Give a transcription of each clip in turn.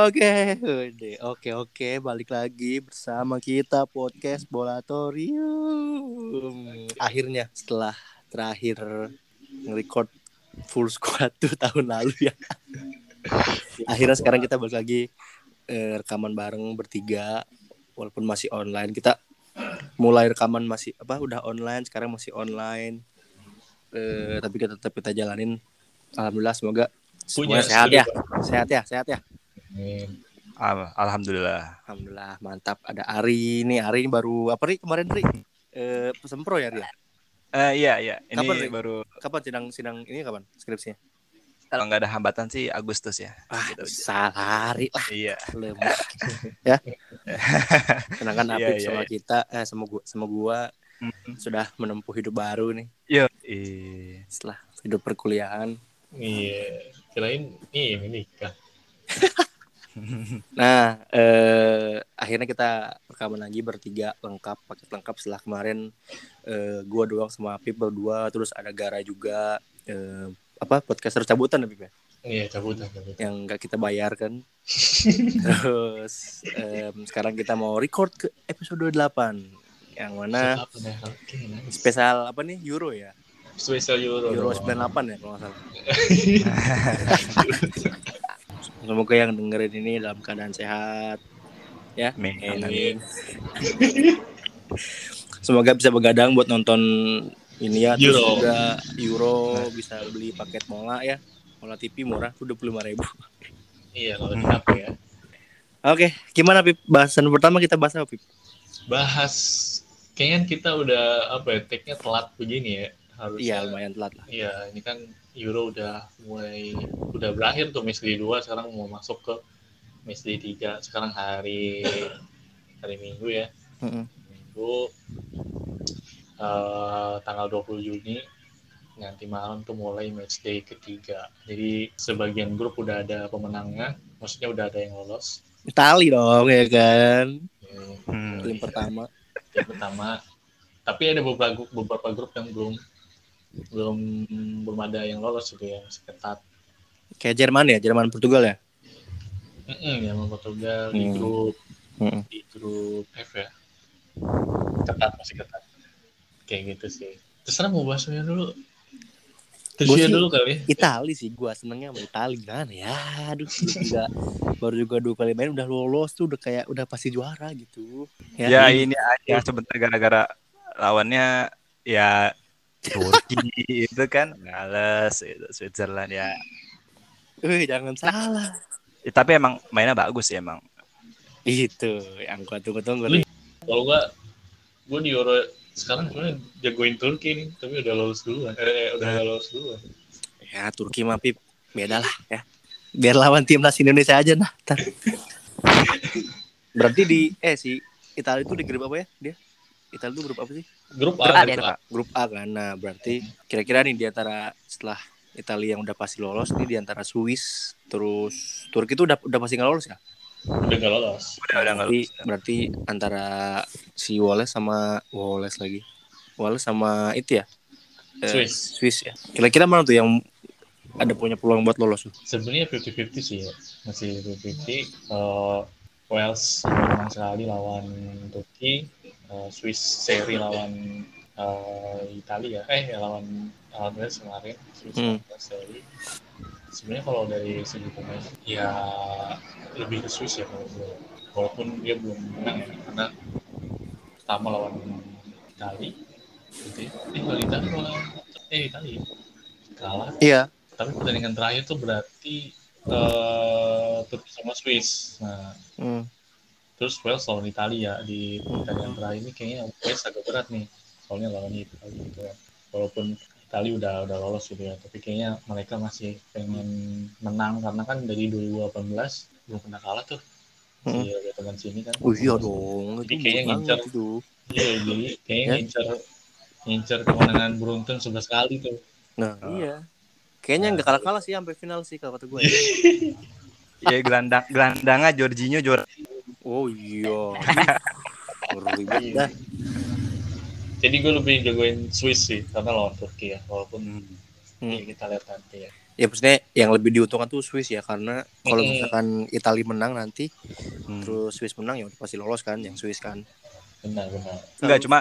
Oke, udah. oke oke balik lagi bersama kita podcast Bolatorium. Akhirnya setelah terakhir nge-record full squad tuh tahun lalu ya. Akhirnya sekarang kita balik lagi eh, rekaman bareng bertiga walaupun masih online. Kita mulai rekaman masih apa udah online, sekarang masih online. Eh, tapi kita tetap kita jalanin. Alhamdulillah semoga Punya sehat ya. Sehat ya, sehat ya. Amin. Al- Alhamdulillah. Alhamdulillah mantap ada Ari ini Ari ini baru apa Ri kemarin Ri eh sempro ya Ri ya? Eh iya iya, ini Kapan, Ri? baru kapan sidang sidang ini kapan skripsinya kalau nggak ada hambatan sih Agustus ya. ah Gitu. salah lah Iya. lemah ya sedangkan Iya, Apip iya, sama iya. kita eh sama gua sama gua Mm. sudah menempuh hidup baru nih Yo. Iya. setelah hidup perkuliahan Iya, kirain ini nikah. nah eh akhirnya kita rekaman lagi bertiga lengkap paket lengkap setelah kemarin eh gua doang sama Apip berdua terus ada Gara juga eh apa podcaster cabutan Apip ya Iya, cabutan, cabutan. yang nggak kita bayar kan. Terus em, sekarang kita mau record ke episode 8 yang mana nice. spesial apa nih Euro ya. Spesial Euro. Euro dong. 98 ya kalau nggak salah. Semoga yang dengerin ini dalam keadaan sehat ya. Amin. Amin. Semoga bisa begadang buat nonton ini ya terus Euro. juga Euro bisa beli paket Mola ya. Mola TV murah tuh 25.000 ribu. Iya, kalau di HP ya. Oke, gimana Pip? Bahasan pertama kita bahas apa Pip? Bahas, kayaknya kita udah apa ya, take-nya telat begini ya. Harusnya. Iya, lumayan telat lah. Iya, ini kan Euro udah mulai udah berakhir tuh match day 2 sekarang mau masuk ke match day 3. Sekarang hari hari Minggu ya. Mm-mm. Minggu eh, tanggal 20 Juni nanti malam tuh mulai match day ketiga. Jadi sebagian grup udah ada pemenangnya, maksudnya udah ada yang lolos. Itali dong ya kan. Hmm. Tim pertama. yang pertama. Tapi ada beberapa beberapa grup yang belum belum belum ada yang lolos gitu ya, masih ketat. Kayak Jerman ya, Jerman Portugal ya. Mm-mm, ya sama Portugal di Hmm. grup Mm-mm. di grup F ya. Ketat masih ketat. Kayak gitu sih. Terserah mau bahasnya dulu. Terus sih- dulu kali. ya. Itali sih gua senengnya sama Itali gimana ya. Aduh, juga baru juga dua kali main udah lolos tuh udah kayak udah pasti juara gitu. Ya ini aja sebentar gara-gara lawannya ya Turki itu kan males itu Switzerland ya. Wih, jangan salah. Ya, tapi emang mainnya bagus ya emang. Itu yang gua tunggu-tunggu. Kalau gua gua di Euro sekarang sebenarnya jagoin Turki nih, tapi udah lolos duluan. Eh, udah Nah. lolos duluan. Ya, Turki mah Pip beda lah ya. Biar lawan timnas Indonesia aja nah. ntar. Berarti di eh si Italia itu di grup apa ya dia? Italia itu grup apa sih? Grup Grup A, A, grup A. Pak. grup A kan. Nah, berarti kira-kira nih di antara setelah Italia yang udah pasti lolos nih di antara Swiss terus Turki itu udah udah pasti nggak lolos ya? Udah gak lolos. Udah udah nggak Berarti, antara si Wallace sama Wallace lagi. Wallace sama itu ya? Eh, Swiss. Swiss ya. Kira-kira mana tuh yang ada punya peluang buat lolos tuh? Sebenarnya 50-50 sih ya. Masih 50-50. Eh, Wales menang sekali lawan Turki. Eh, Swiss seri lawan eh, Italia. Eh, ya, lawan Wales kemarin. Swiss Hmm. seri. Sebenarnya kalau dari segi pemain, ya lebih ke Swiss ya kalau gue. Walaupun dia belum menang ya, karena pertama lawan Itali. Gitu ya. Eh, lawan Itali lawan eh Itali ya. kalah Iya. tapi pertandingan terakhir tuh berarti eh Turki sama Swiss. Nah, Hmm. Terus Wales lawan Italia di pertandingan terakhir ini kayaknya Wales agak berat nih, soalnya lawan Italia gitu kan. Walaupun Italia udah udah lolos gitu ya, tapi kayaknya mereka masih pengen menang karena kan dari 2018 belum pernah kalah tuh. Hmm. Si Roberto Mancini kan. Oh iya dong, Jadi itu kayaknya itu. Iya, jadi kayaknya Ya. ngincer ngincer kemenangan beruntun 11 kali tuh. Nah, Oh. iya. Kayaknya nggak kalah-kalah sih sampai final sih kalau kata gue. Ya gelandang gelandangnya Jorginho juara. Oh iya. Banget dah. Jadi gue lebih jagoin Swiss sih karena lawan Turki ya, walaupun Hmm. Hmm. ya kita lihat nanti ya. ya maksudnya yang lebih diuntungkan tuh Swiss ya karena kalau Mm-mm. misalkan Italia menang nanti Hmm. terus Swiss menang ya pasti lolos kan yang Swiss kan benar benar Enggak cuma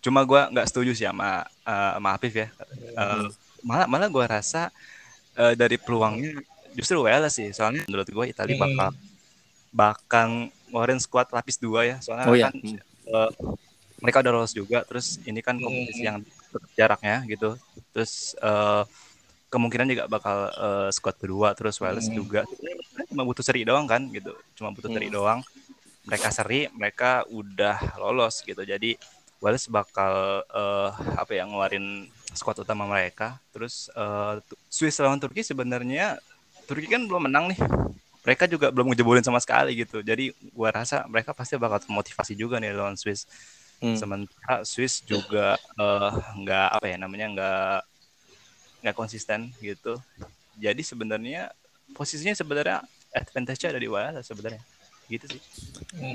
cuma gua nggak setuju sih sama eh, sama Afif ya. Eh, malah malah gua rasa eh, dari peluangnya justru Wales sih. Soalnya menurut gua Italia bakal bakal ngeluarin squad lapis dua ya. Soalnya Oh, iya. kan eh, mereka udah lolos juga. Terus ini kan kompetisi Mm-mm. yang jaraknya gitu. Terus eh, kemungkinan juga bakal eh, squad kedua terus Wales Mm. juga. Cuma butuh seri doang kan gitu. Cuma butuh seri Mm. doang. Mereka seri, mereka udah lolos gitu. Jadi Wales bakal eh, apa ya ngeluarin squad utama mereka. Terus tu- Swiss lawan Turki sebenarnya Turki kan belum menang nih. Mereka juga belum ngejebolin sama sekali gitu. Jadi gua rasa mereka pasti bakal termotivasi juga nih lawan Swiss. Hmm. Sementara Swiss juga eh, nggak apa ya namanya nggak nggak konsisten gitu. Jadi sebenarnya posisinya sebenarnya advantage-nya ada di Wales sebenarnya. Gitu sih.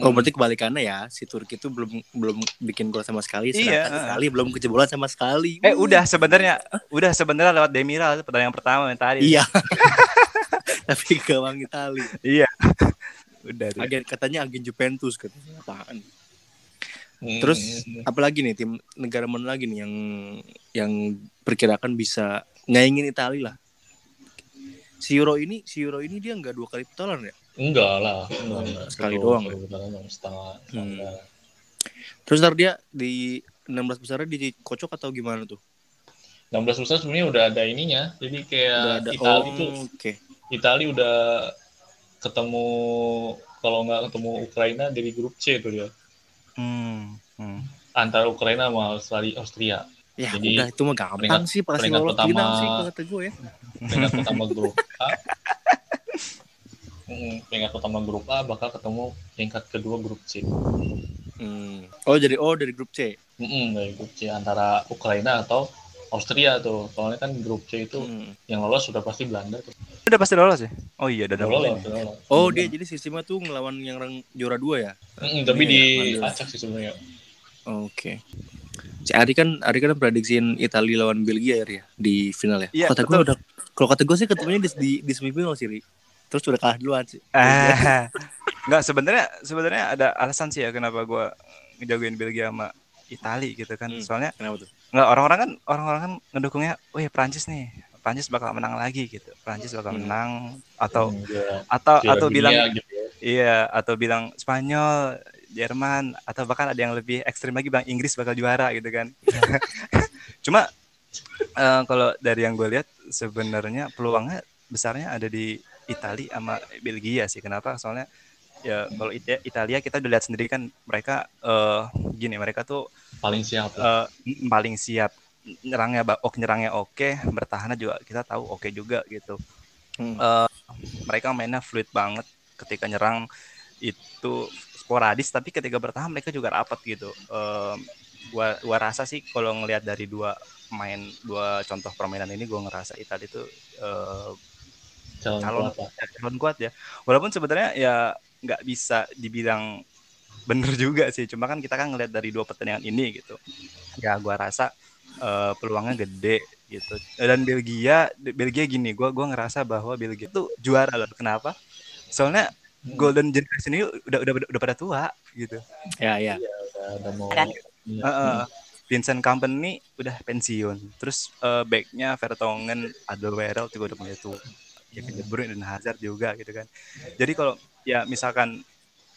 Oh berarti kebalikannya ya si Turki itu belum belum bikin gol sama sekali Iya. Italia belum kejebolan sama sekali. Eh udah sebenarnya udah sebenarnya lewat Demiral pertandingan pertama yang tadi. Iya. Tapi gawang Italia. Iya. Udah tuh. Agen katanya agen Juventus katanya apaan. Mm, Terus apalagi nih tim negara mana lagi nih yang yang perkirakan bisa nyaingin Italia lah. Si Euro ini, si Euro ini dia nggak dua kali putaran ya? enggak lah enggak, enggak. Sekali Satu- doang putaran dong, setengah Hmm. setengah. Terus ntar dia di 16 besarnya dikocok atau gimana tuh? 16 besar sebenarnya udah ada ininya jadi kayak Udah ada Italia oh, tuh oke. Italia udah ketemu kalau nggak ketemu Ukraina dari grup C tuh dia Hmm. hmm. antara Ukraina sama Australia Austria Ya Jadi, udah itu mah gampang peringkat- sih pasti lolos pertama- final sih kalau kata gue ya. peringkat pertama grup A Hmm, peringkat pertama grup A bakal ketemu peringkat kedua grup C Hmm. Oh jadi oh dari grup C. Mm-mm, dari grup C antara Ukraina atau Austria tuh soalnya kan grup C itu Hmm. yang lolos sudah pasti Belanda tuh Udah pasti lolos ya? Oh iya, udah lolos. lolos. Oh dia jadi sistemnya tuh ngelawan yang rang- juara dua ya? Mm-mm, tapi Iya, di acak sih sebenarnya Oke. Si Ari kan Ari kan prediksiin Italia lawan Belgia ya di final ya. Iya, kata gue udah kalau kata gue sih ketemunya di, di, di semifinal sih. Ri. Terus udah kalah duluan sih. Ah. Enggak sebenarnya sebenarnya ada alasan sih ya kenapa gua ngejagoin Belgia sama Itali gitu kan. Hmm. Soalnya Kenapa tuh? Nggak orang-orang kan orang-orang kan ngedukungnya, "Oh ya Prancis nih. Prancis bakal menang lagi gitu. Prancis bakal Hmm. menang atau juara- atau juara atau dunia bilang gitu ya. iya atau bilang Spanyol, Jerman atau bahkan ada yang lebih ekstrim lagi bilang Inggris bakal juara gitu kan. Cuma eh, kalau dari yang gue lihat sebenarnya peluangnya besarnya ada di Italia sama Belgia sih. Kenapa? Soalnya ya kalau Ita- Italia kita udah lihat sendiri kan mereka eh gini mereka tuh paling siap ya. eh, paling siap nyerangnya ba- oke nyerangnya oke bertahannya juga kita tahu oke juga gitu Hmm. Eh, mereka mainnya fluid banget ketika nyerang itu sporadis tapi ketika bertahan mereka juga rapat gitu Eh, gua gua rasa sih kalau ngelihat dari dua main dua contoh permainan ini gua ngerasa Italia itu eh, calon, calon kuat lah. calon kuat ya walaupun sebenarnya ya nggak bisa dibilang bener juga sih cuma kan kita kan ngelihat dari dua pertandingan ini gitu ya gua rasa eh, peluangnya gede gitu dan Belgia Belgia gini gua gua ngerasa bahwa Belgia itu juara loh kenapa soalnya Hmm, golden generation ini udah udah udah, udah pada tua gitu Ya ya. udah, udah mau Kan? iya. Heeh. Vincent Company udah pensiun terus eh, backnya Vertonghen Alderweireld juga udah mulai tua Kevin De Bruyne dan Hazard juga gitu kan. Jadi kalau ya misalkan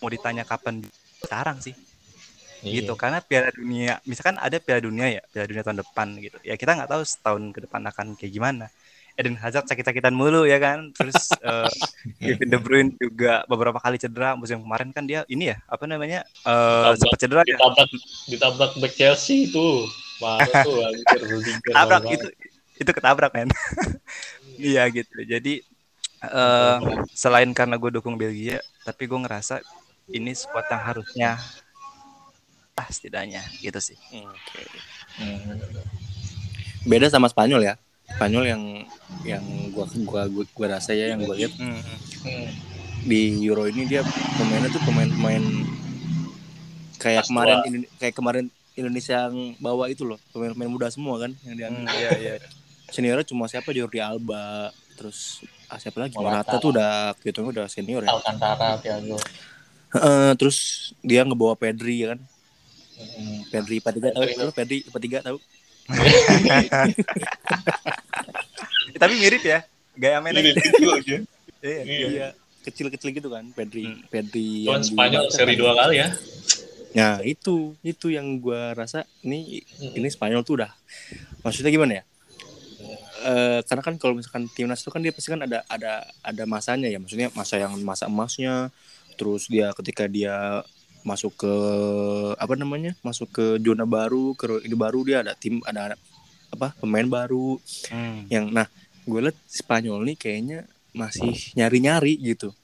mau ditanya kapan sekarang sih. Iya. gitu karena Piala Dunia misalkan ada Piala Dunia ya Piala Dunia tahun depan gitu. Ya kita nggak tahu setahun ke depan akan kayak gimana. Eden Hazard sakit-sakitan mulu ya kan. Terus eh, Kevin De Bruyne juga beberapa kali cedera musim kemarin kan dia ini ya apa namanya eh Tabrak. sempat cedera ya. ditabrak ditabrak back Chelsea itu. Parah tuh anjir itu itu ketabrak men. Iya gitu. Jadi eh selain karena gue dukung Belgia tapi gue ngerasa ini squad yang harusnya ah setidaknya gitu sih Oke. Hmm. Beda sama Spanyol ya. Spanyol yang yang gua gua gua, gua rasa ya yang gua lihat Hmm. Di Euro ini dia pemainnya tuh pemain-pemain kayak kemarin kayak kemarin Indonesia yang bawa itu loh pemain-pemain muda semua kan yang diambil Hmm, iya iya seniornya cuma siapa Jordi Alba terus ah, siapa lagi Morata. Morata tuh udah gitu udah senior ya Alcantara, Thiago. Heeh, terus dia ngebawa Pedri ya kan Mm, Pedri 43 tahu Pedri. lu Pedri 43 tahu Tapi mirip ya. Gaya mainnya. Itu aja. Iya. Iya. Iya, kecil-kecil gitu kan Pedri Hmm. Pedri yang di Spanyol Barca seri kan. dua kali ya. Nah, itu itu yang gua rasa ini Hmm. ini Spanyol tuh udah maksudnya gimana ya? Eh, karena kan kalau misalkan timnas itu kan dia pasti kan ada ada ada masanya ya, maksudnya masa yang masa emasnya, terus dia ketika dia masuk ke apa namanya, masuk ke zona baru, ke ini baru dia ada tim ada apa pemain baru Hmm. yang nah gue liat Spanyol nih kayaknya masih nyari-nyari gitu.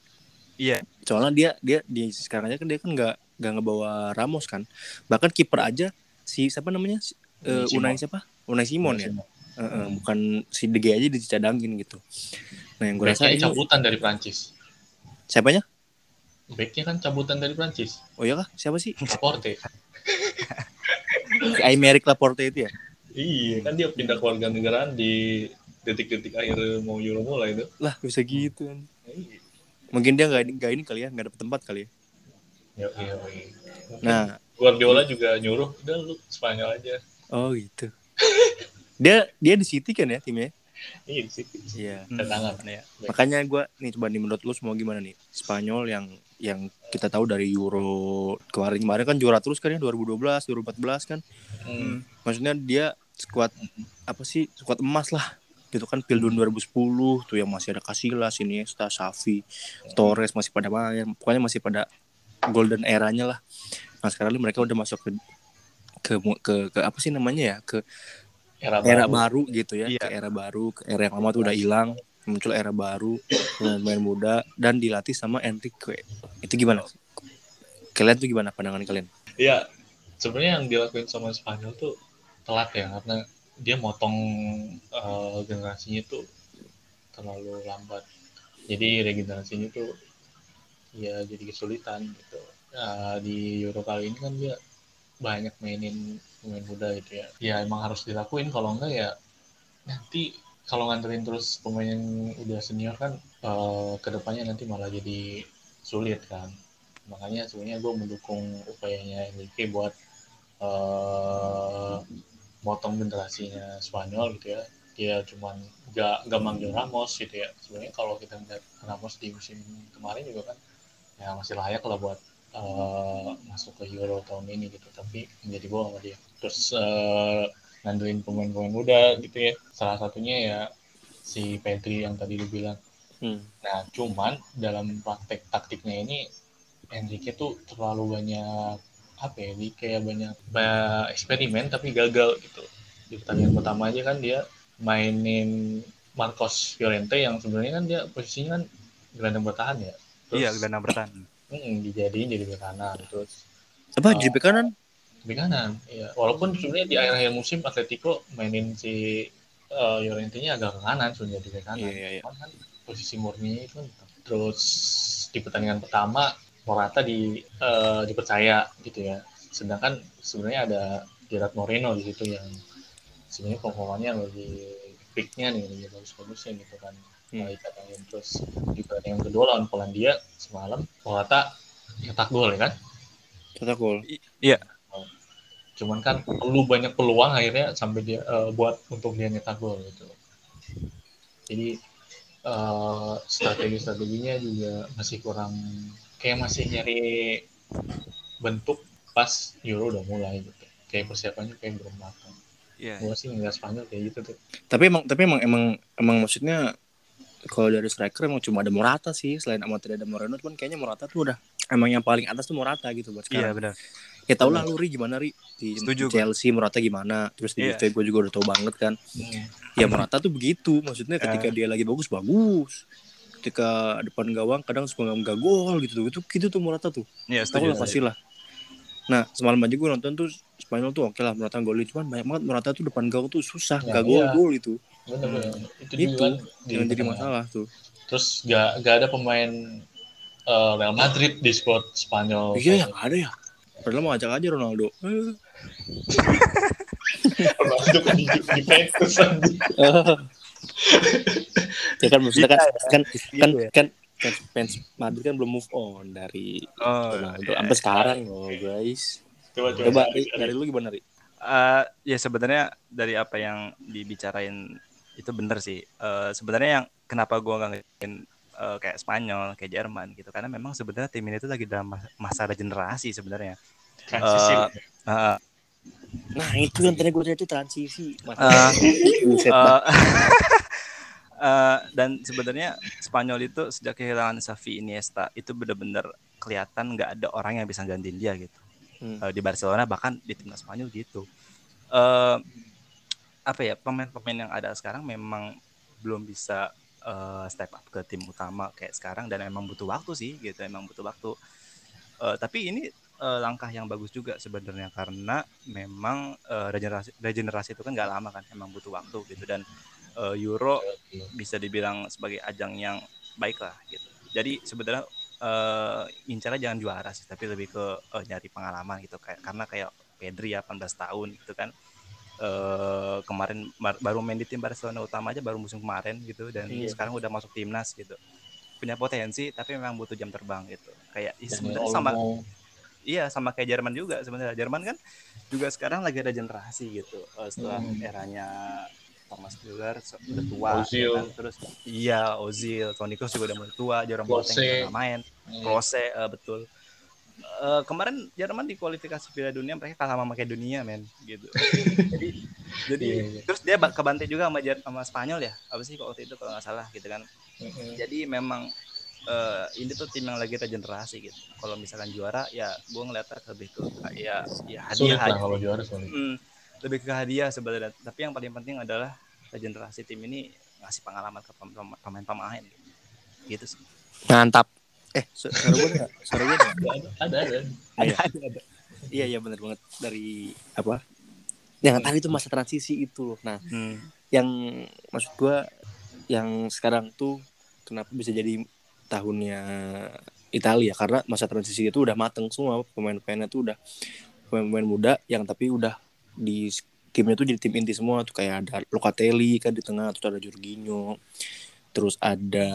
Iya. Soalnya dia dia di sekarang aja kan dia kan nggak nggak ngebawa Ramos kan, bahkan kiper aja si siapa namanya Si- eh, Simon. Unai siapa? Unai Simon ya. Eh, bukan si De Gea aja dicadangin gitu. Nah yang gue ini cabutan dari Prancis. siapanya? Backnya kan cabutan dari Prancis. Oh iya kah? Siapa sih? Laporte. Si Aymeric Laporte itu ya? iya, kan dia pindah keluarga negaraan di detik-detik akhir mau Euro mulai itu. Lah bisa gitu kan. Iya. Mungkin dia nggak nggak ini kali ya, nggak dapet tempat kali ya. Ya, iya, iya. Mungkin Nah, Guardiola juga nyuruh, udah lu Spanyol aja. oh gitu. Dia dia di City kan ya timnya? Iya, di situ. Iya. Tendangan. Ya. Makanya gue nih coba nih menurut lu semua gimana nih Spanyol yang yang kita tahu dari Euro kemarin kemarin kan juara terus kan ya 2012 2014 kan Hmm. maksudnya dia skuad apa sih skuad emas lah gitu kan Piala Dunia 2010 tuh yang masih ada Casillas Iniesta Xavi Torres masih pada main pokoknya masih pada golden eranya lah nah sekarang ini mereka udah masuk ke ke ke, ke apa sih namanya ya ke Era, era baru. baru gitu ya Iya. ke era baru ke era yang lama tuh udah hilang muncul era baru pemain muda dan dilatih sama Enrique itu gimana kalian tuh gimana pandangan kalian Iya, sebenarnya yang dilakuin sama Spanyol tuh telat ya karena dia motong eh, generasinya tuh terlalu lambat. Jadi regenerasinya tuh ya jadi kesulitan gitu. Nah, di Euro kali ini kan dia banyak mainin pemain muda gitu ya. Ya emang harus dilakuin. Kalau enggak ya nanti kalau nganterin terus pemain yang udah senior kan eh, ke depannya nanti malah jadi sulit kan. Makanya sebenarnya gue mendukung upayanya Enrique buat eh motong generasinya Spanyol gitu ya. Dia cuman gak gak manggil Ramos gitu ya. Sebenarnya kalau kita lihat Ramos di musim kemarin juga kan ya masih layak lah buat eh, masuk ke Euro tahun ini gitu. Tapi menjadi bola sama dia terus eh, ngandelin pemain-pemain muda gitu ya salah satunya ya si Pedri yang tadi lu bilang hmm. Nah, cuman dalam praktek taktiknya ini Enrique tuh terlalu banyak apa ya, dia kayak banyak, banyak eksperimen tapi gagal gitu. Di pertandingan pertama aja kan dia mainin Marcos Llorente yang sebenarnya kan dia posisinya kan gelandang bertahan ya. Terus Iya, gelandang bertahan. mm, dijadiin jadi bek kanan terus apa Oh. jadi bek kanan bek kanan. Iya, walaupun sebenarnya di akhir-akhir musim Atletico mainin si uh, Llorente-nya agak ke kanan sebenarnya di bek kanan. Iya, iya, iya. Kan posisi murni itu kan terus di pertandingan pertama Morata di eh, dipercaya gitu ya sedangkan sebenarnya ada Gerard Moreno di situ yang sebenarnya performanya lagi peaknya nih lagi bagus-bagusnya gitu kan Hmm. Nah, terus di pertandingan kedua lawan Polandia semalam Morata nyetak gol ya kan cetak gol cuman kan perlu banyak peluang akhirnya sampai dia eh, buat untuk dia nyetak gol gitu. Jadi eh, strategi-strateginya juga masih kurang kayak masih nyari bentuk pas Euro udah mulai gitu. Kayak persiapannya kayak belum matang. Iya. gua sih nggak Spanyol kayak gitu tuh. Tapi emang tapi emang emang emang maksudnya kalau dari striker emang cuma ada Morata sih selain tidak ada Moreno cuman kayaknya Morata tuh udah emang yang paling atas tuh Morata gitu buat Iya, sekarang. benar. Ya tau lah lu Ri gimana Ri? Di Setuju, Chelsea Morata gimana? Terus di Iya. Juve gue juga udah tau banget kan. Hmm. ya Morata tuh begitu. Maksudnya ketika Eh. dia lagi bagus bagus. Ketika depan gawang kadang suka nggak gol gitu. Tuh itu gitu tuh Morata tuh. Iya, tahu setuju. lah pasti lah. Nah semalam aja gue nonton tuh Spanyol tuh oke lah Morata golin. Cuman banyak banget Morata tuh depan gawang tuh susah Ya, nggak gol iya. gol itu bener-bener. Itu, itu kan di yang jadi masalah tuh. Terus gak, gak ada pemain eh, Real Madrid di squad Spanyol. Iya yang ada ya padahal mau ajak aja Ronaldo. Ronaldo kan di Juventus ya kan maksudnya kan Bisa kan kan Gitu ya. kan kan fans Madrid kan belum move on dari Oh, Ronaldo iya, sampai iya. sekarang loh guys Coba coba. dari lu gimana Ri? Eh, ya sebenarnya dari apa yang dibicarain itu bener sih. Eh, sebenarnya yang kenapa gua nggak ngeliatin eh, kayak Spanyol, kayak Jerman gitu, karena memang sebenarnya tim ini tuh lagi dalam mas- masa regenerasi sebenarnya. Transisi. Eh, Eh, nah itu yang tadi gue cari itu transisi dah. eh, eh, dan sebenarnya Spanyol itu sejak kehilangan Xavi Iniesta itu benar-benar kelihatan nggak ada orang yang bisa gantiin dia gitu. Hmm. Eh, di Barcelona bahkan di timnas Spanyol gitu. Eh apa ya pemain-pemain yang ada sekarang memang belum bisa eh, step up ke tim utama kayak sekarang dan emang butuh waktu sih gitu emang butuh waktu. Eh, tapi ini eh, langkah yang bagus juga sebenarnya karena memang eh, regenerasi regenerasi itu kan nggak lama kan emang butuh waktu gitu dan eh, Euro bisa dibilang sebagai ajang yang baik lah gitu. Jadi sebenarnya eh incarnya jangan juara sih, tapi lebih ke eh, nyari pengalaman gitu kayak karena kayak Pedri ya 18 tahun gitu kan. eh kemarin mar- baru main di tim Barcelona utama aja baru musim kemarin gitu dan Iya. sekarang udah masuk timnas gitu. Punya potensi tapi memang butuh jam terbang gitu. Kayak ya sebenarnya sama. Iya sama kayak Jerman juga sebenarnya. Jerman kan juga sekarang lagi ada generasi gitu. Eh, setelah Hmm. eranya Thomas Müller udah tua, Ozil. ya kan? terus iya Ozil, Toni Kroos juga udah mulai tua, Jerome Boateng udah nggak main, Klose eh, betul. Eh, kemarin Jerman di kualifikasi Piala Dunia mereka kalah sama Makedonia men gitu. jadi jadi Iya, iya. terus dia kebantai juga sama sama Spanyol ya. Apa sih kok waktu itu kalau nggak salah gitu kan. Mm-mm. Jadi memang eh, ini tuh tim yang lagi regenerasi gitu. Kalau misalkan juara ya gue ngeliatnya lebih ke ya ya Sulit hadiah lah aja. kalau juara sulit. Hmm, lebih ke hadiah sebenarnya. Tapi yang paling penting adalah regenerasi tim ini ngasih pengalaman ke pem- pem- pemain-pemain gitu. Gitu sih. mantap eh su- suara gue nggak suara gue Ada, ada, ada. Iya. Ada, ada. iya iya benar banget dari apa yang tadi itu masa transisi itu loh nah Hmm. yang maksud gua yang sekarang tuh kenapa bisa jadi tahunnya Italia karena masa transisi itu udah mateng semua pemain-pemainnya tuh udah pemain-pemain muda yang tapi udah di timnya tuh jadi tim inti semua tuh kayak ada Locatelli kan di tengah terus ada Jorginho terus ada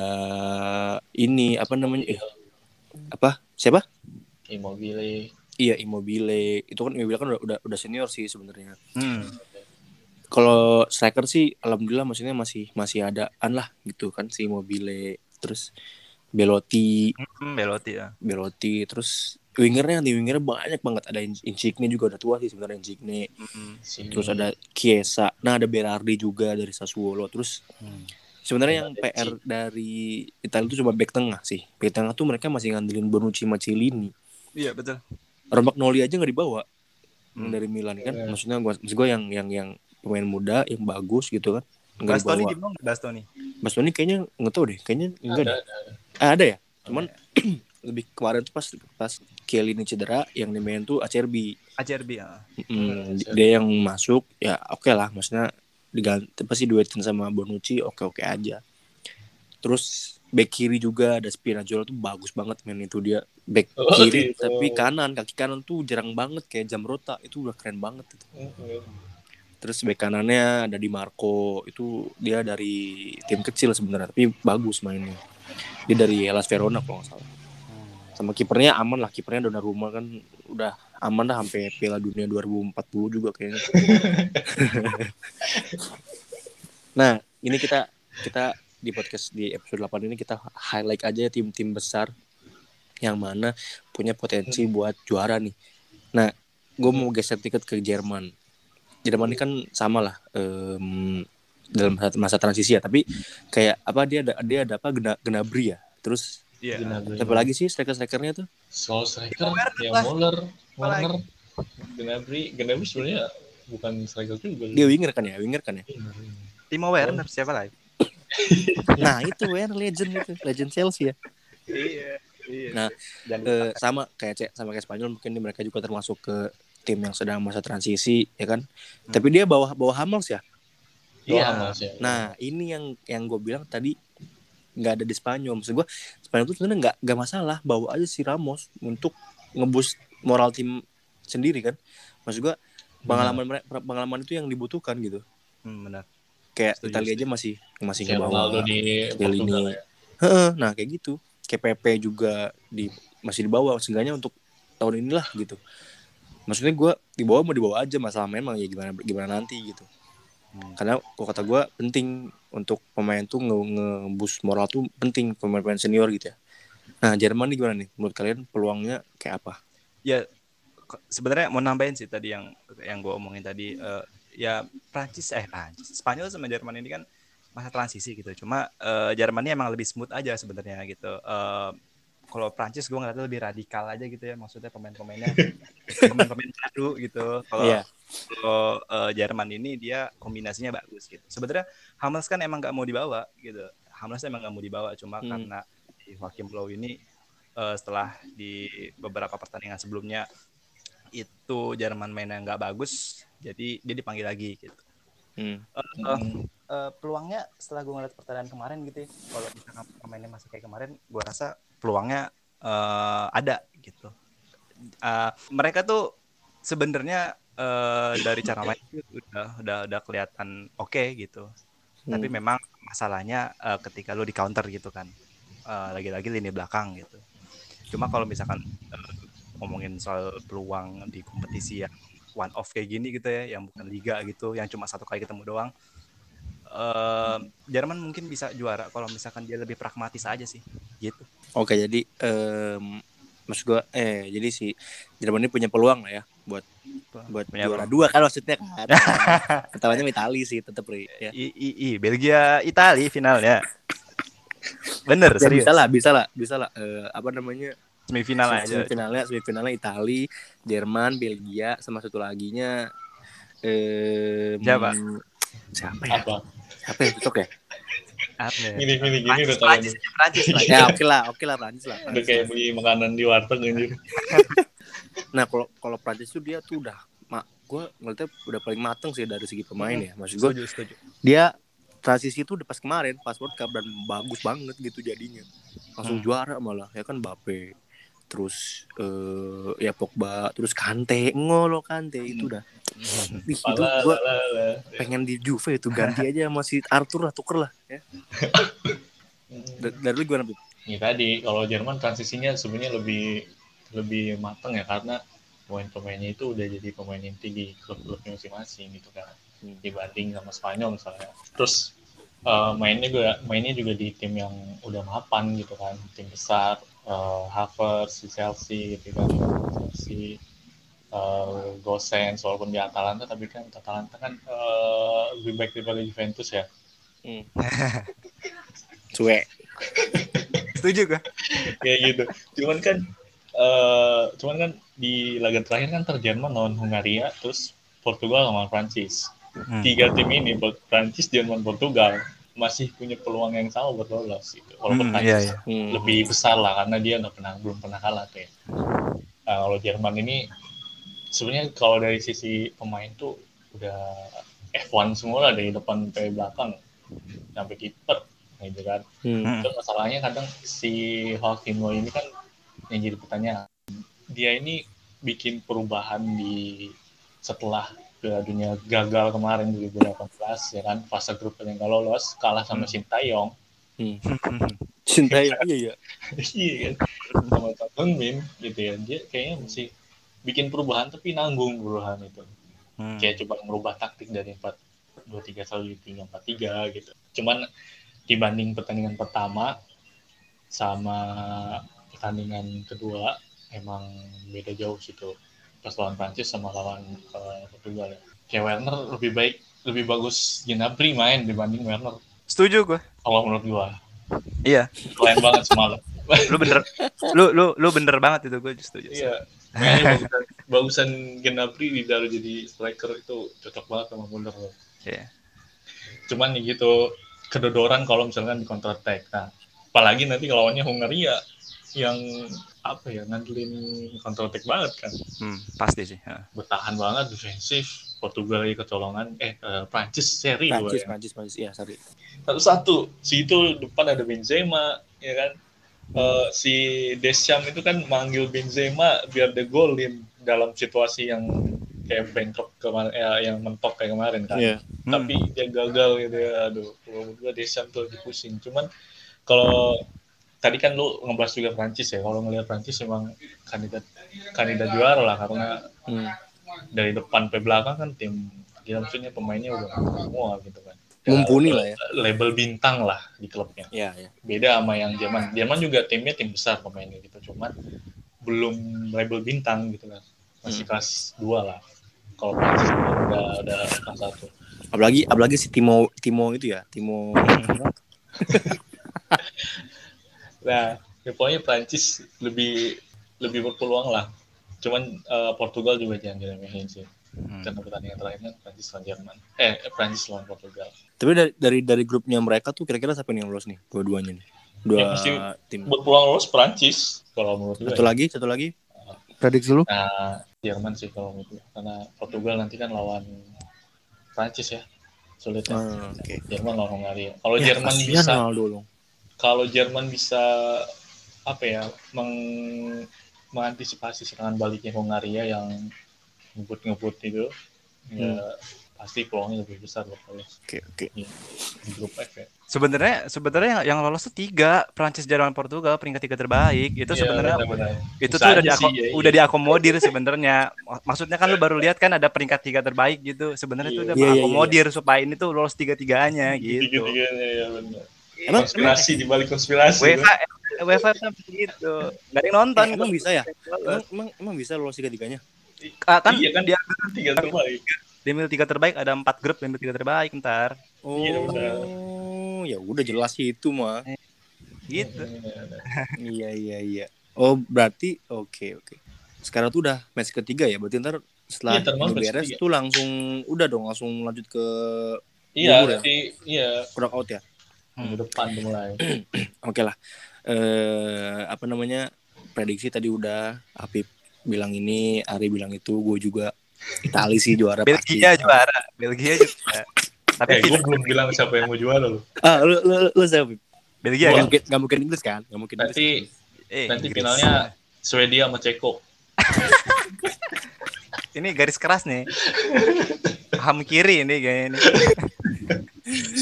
ini apa namanya eh, apa siapa Immobile. iya Immobile itu kan Immobile kan udah udah, udah senior sih sebenarnya Hmm. kalau striker sih alhamdulillah maksudnya masih masih adaan lah gitu kan si Immobile terus Belotti Hmm, Belotti ya. Belotti terus wingernya nih wingernya banyak banget ada In- Insigne juga udah tua sih sebenarnya Insigne Hmm. Terus ada Chiesa nah ada Berardi juga dari Sassuolo terus Hmm. sebenarnya yang PR dari Italia itu cuma back tengah sih back tengah tuh mereka masih ngandelin Bonucci sama Chiellini Iya betul. Romagnoli aja nggak dibawa Hmm. dari Milan kan Iya. maksudnya gua maksud gua yang yang yang pemain muda yang bagus gitu kan nggak Bastoni dibawa di Bastoni? Bastoni kayaknya nggak tahu deh kayaknya enggak Ada, deh ada, ada. Ah, ada ya cuman lebih kemarin tuh pas pas Chiellini cedera yang dimain tuh Acerbi ACRB ya. Mm, Acerbi. dia yang masuk ya oke lah maksudnya diganti pasti duetin sama Bonucci oke oke aja terus back kiri juga ada Spinazzola tuh bagus banget main itu dia back Oh, kiri gitu. tapi kanan kaki kanan tuh jarang banget kayak jam rota itu udah keren banget itu. Mm-mm. terus back kanannya ada di Marco itu dia dari tim kecil sebenarnya tapi bagus mainnya dia dari Hellas Verona kalau nggak salah. Sama kipernya aman lah kipernya Donnarumma kan udah aman lah sampai Piala Dunia 2040 juga kayaknya. Nah ini kita kita di podcast di episode 8 ini kita highlight aja tim-tim besar yang mana punya potensi buat juara nih. Nah gue mau geser tiket ke Jerman. Jerman ini kan sama lah em, dalam masa, transisi ya tapi kayak apa dia ada dia ada apa Gena, Gnabry ya terus Iya. Gnabry. siapa lagi sih striker strikernya tuh Soal striker, Werner ya. Muller, Apa Werner, Gnabry, Gnabry sebenarnya bukan striker juga. dia winger kan ya winger kan ya Timo Werner siapa lagi? nah itu Werner legend itu legend Chelsea ya Iya. Iya. Nah, dan Eh, sama kayak Cek sama kayak Spanyol mungkin mereka juga termasuk ke tim yang sedang masa transisi ya kan tapi dia bawa bawa Hamels ya Iya. Iya. nah ini yang yang gue bilang tadi nggak ada di Spanyol maksud gue Spanyol tuh sebenarnya nggak nggak masalah bawa aja si Ramos untuk ngebus moral tim sendiri kan maksud gue pengalaman mereka pengalaman itu yang dibutuhkan gitu Hmm, benar. kayak Setuju, Italia aja masih masih ngebawa Ronaldo di. Portugal ya. Nah kayak gitu kayak PP juga di masih dibawa seenggaknya untuk tahun inilah gitu maksudnya gue dibawa mau dibawa aja masalah memang ya gimana gimana nanti gitu Hmm. karena kok kata gue penting untuk pemain tuh nge, nge-boost moral tuh penting pemain-pemain senior gitu ya. Nah Jerman nih gimana nih? Menurut kalian peluangnya kayak apa? Ya sebenarnya mau nambahin sih tadi yang yang gue omongin tadi eh, ya Prancis eh Prancis Spanyol sama Jerman ini kan masa transisi gitu. Cuma eh, Jerman ini emang lebih smooth aja sebenarnya gitu. Eh, kalau Prancis gue ngeliatnya lebih radikal aja gitu ya maksudnya pemain-pemainnya pemain-pemain baru gitu kalau Iya. kalau eh, Jerman ini dia kombinasinya bagus gitu sebenarnya Hummels kan emang nggak mau dibawa gitu Hummels emang nggak mau dibawa cuma Hmm. karena di Joachim Low ini eh, setelah di beberapa pertandingan sebelumnya itu Jerman mainnya nggak bagus jadi dia dipanggil lagi gitu Hmm. Eh, eh, peluangnya setelah gue ngeliat pertandingan kemarin gitu ya, kalau misalkan pemainnya masih kayak kemarin gue rasa peluangnya eh, ada gitu. Eh, mereka tuh sebenarnya eh, dari cara main udah udah udah kelihatan oke gitu. Tapi Hmm. memang masalahnya eh, ketika lu di counter gitu kan Eh, lagi-lagi lini belakang gitu. Cuma kalau misalkan eh, ngomongin soal peluang di kompetisi yang one off kayak gini gitu ya yang bukan liga gitu yang cuma satu kali ketemu doang eh Jerman mungkin bisa juara kalau misalkan dia lebih pragmatis aja sih gitu Oke jadi em, maksud gue eh jadi si Jerman ini punya peluang lah ya buat buat Punya juara dua kan maksudnya. Kan ketawanya Itali sih tetep Ri, ya. I, i, i Belgia Italia finalnya. Bener Ya, serius. bisa lah bisa lah bisa lah Eh, apa namanya? Semifinal aja. semifinalnya semifinalnya Itali Jerman Belgia sama satu laginya eh Siapa? siapa ya? Apa? siapa yang cocok ya ya? Gini gini gini Prancis, udah Prancis, kayak Prancis, Prancis. ya oke lah oke lah Prancis lah udah Prancis kayak lah. beli makanan di warteg anjir. nah kalau kalau Prancis tuh dia tuh udah mak gue ngeliatnya udah paling mateng sih dari segi pemain ya maksud gue setuju setuju dia transisi itu udah pas kemarin pas World Cup dan bagus banget gitu jadinya langsung Hmm. juara malah ya kan Bape terus eh ya Pogba terus Kante ngolo Kante itu udah Ih, itu Pala, gue lala, lala. pengen di Juve itu ganti aja masih Arthur lah tuker lah ya Da- dari lu gimana Bib? Ya tadi kalau Jerman transisinya sebenarnya lebih lebih matang ya karena pemain-pemainnya itu udah jadi pemain inti di klub-klubnya masing-masing gitu kan Hmm. dibanding sama Spanyol misalnya. Terus eh, mainnya juga mainnya juga di tim yang udah mapan gitu kan, tim besar, eh, Havertz di Chelsea gitu kan, Chelsea eh, Gosens walaupun di Atalanta tapi kan Atalanta kan eh, lebih baik daripada Juventus ya. Cuek. Setuju gue kayak gitu. Cuman kan eh cuman kan di laga terakhir kan ter Jerman lawan Hungaria terus Portugal lawan Prancis. Hmm. tiga tim ini Prancis Jerman Portugal masih punya peluang yang sama buat lolos gitu walaupun Hmm, Prancis iya, iya. Hmm. lebih besar lah karena dia nggak pernah belum pernah kalah tuh ya nah, kalau Jerman ini sebenarnya kalau dari sisi pemain tuh udah F1 semua lah dari depan sampai belakang sampai kiper gitu kan Hmm. Hmm. itu masalahnya kadang si Joaquim Low ini kan yang jadi pertanyaan dia ini bikin perubahan di setelah ke dunia gagal kemarin 2018 ya kan? Fase grup yang gak lolos kalah sama Sintayong. Cinta ya iya ya iya kan? Sama Tottenham Min gitu ya. Dia kayaknya mesti bikin perubahan tapi nanggung perubahan itu. Hmm. kayak coba merubah taktik dari 4 2 3 selalu 3 4 3 gitu. Cuman dibanding pertandingan pertama sama pertandingan kedua emang beda jauh situ. Pas lawan Prancis sama lawan eh, Portugal ya. Kayak Werner lebih baik lebih bagus Gnabry main dibanding Werner setuju gue kalau menurut gua. iya Keren banget semalam. lu bener lu lu lu bener banget itu gue setuju Iya. Bagusan, bagusan Gnabry ditaruh jadi striker itu cocok banget sama Muller. Iya. cuman ya gitu kedodoran kalau misalkan di counter attack nah apalagi nanti lawannya Hungaria yang apa ya ngandelin counter attack banget kan. Hmm, pasti sih ha. bertahan banget defensif Portugal lagi kecolongan eh eh, Prancis seri dua Prancis ya. Prancis Prancis ya sorry satu-satu si itu depan ada Benzema ya kan. Eh, si Deschamps itu kan manggil Benzema biar dia golin dalam situasi yang kayak Bangkok kemarin ya, yang mentok kayak kemarin kan. Iya. Hmm. tapi dia gagal gitu ya aduh. Menurut gue Deschamps tuh lagi pusing. Cuman kalau tadi kan lu ngebahas juga Prancis ya kalau ngelihat Prancis emang kandidat kandidat juara lah karena Hmm. dari depan ke belakang kan tim ya maksudnya pemainnya udah semua gitu kan. Mumpuni lah ya. label bintang lah di klubnya. Iya, iya. beda sama yang Jerman. Jerman juga timnya tim besar pemainnya gitu cuman belum label bintang gitu kan masih kelas 2 lah. Kalau Prancis udah udah kelas satu. Apalagi apalagi si Timo Timo itu ya, Timo Nah, ya pokoknya Prancis lebih lebih berpeluang lah. Cuman eh, Portugal juga jangan diremehin sih. Hmm. Karena pertandingan terakhir kan Prancis lawan Jerman. Eh, Prancis lawan Portugal. Tapi dari dari dari grupnya mereka tuh kira-kira siapa nih yang lolos nih? Dua-duanya nih. Dua Ya, pasti tim. Berpeluang lolos Prancis kalau menurut gue. Satu ya. lagi, satu lagi. Prediksi lu? Nah, Jerman sih kalau menurut gue. Karena Portugal nanti kan lawan Prancis ya. Sulit ya. Ah, Oke. Jerman lawan Hungaria. Kalau Ya, Jerman bisa Ronaldo dong. Kalau Jerman bisa apa ya meng- mengantisipasi serangan baliknya Hungaria yang ngebut-ngebut itu ya pasti peluangnya lebih besar loh kalau Oke, oke. di grup F ya. Sebenarnya sebenarnya yang, yang lolos tuh tiga Prancis, Jerman, Portugal peringkat tiga terbaik itu Iya, sebenarnya itu Bisa tuh udah diako- sih, ya, iya. udah diakomodir sebenarnya. Maksudnya kan lu baru lihat kan ada peringkat tiga terbaik gitu. Sebenarnya itu Iya. udah Iya, iya, iya. mengakomodir supaya ini tuh lolos tiga-tiganya gitu. Tiga-tiganya ya benar. Emang konspirasi di balik konspirasi. Kan? UEFA kan begitu. Gak yang nonton. Eh, emang bisa ya? Emang, emang, emang bisa lolos tiga-tiganya? Ah, kan iya kan dia tiga terbaik. di mil tiga terbaik ada empat grup di mil tiga terbaik ntar Oh, Iya, ya udah jelas sih itu mah. gitu. iya, iya, iya. Oh, berarti oke, oke. Sekarang tuh udah match ketiga ya. Berarti ntar setelah match beres tuh langsung udah dong langsung lanjut ke Iya, ya? iya knockout ya. Minggu depan tuh mulai. Oke lah. Eh apa namanya? Prediksi tadi udah Apip bilang ini, Ari bilang itu, gue juga Itali sih juara pasti. Belgia juara Belgia juga tapi Eh, gue belum bilang siapa yang mau juara loh. Ah, lu lu lu siapa? Belgia kan mungkin, gak mungkin Inggris kan? Gak mungkin Inggris. Nanti eh, nanti Inggris. finalnya Swedia sama Ceko. ini garis keras nih ham kiri ini kayaknya ini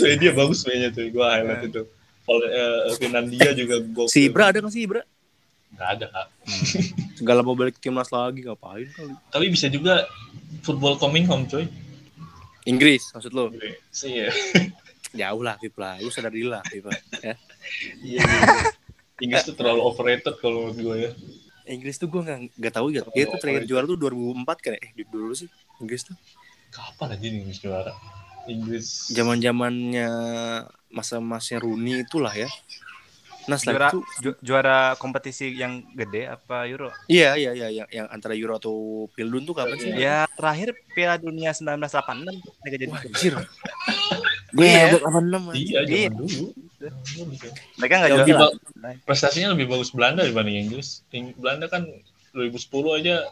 Swedia bagus mainnya tuh, gue highlight itu. Kalau eh, Finlandia juga gokil. Si Ibra ada kan si Ibra? Nggak ada kak. Segala mau balik ke timnas lagi ngapain kali? Tapi bisa juga football coming home coy. Inggris maksud lo? Sih ya. Jauh lah Pip lah. Lu sadar diri lah Pip. Ya. Iya. iya. Inggris tuh terlalu overrated kalau menurut gue ya. Inggris tuh gue gak, gak tau ya. Dia tuh terakhir juara tuh 2004 kan ya? Eh dulu sih Inggris tuh. Kapan aja nih Inggris juara? Inggris. Zaman zamannya masa-masanya Rooney itulah ya. Nah juara setelah itu ju- juara kompetisi yang gede apa Euro Iya iya iya yang, yang antara Euro atau Pildun tuh kapan sih? ya terakhir Piala Dunia 1986 mereka jadi Wah anjir. Gue Iya. 86 Iya, zaman Iya. dulu. mereka nggak juara gila. Prestasinya lebih bagus Belanda dibanding Inggris. Ing- Belanda kan 2010 aja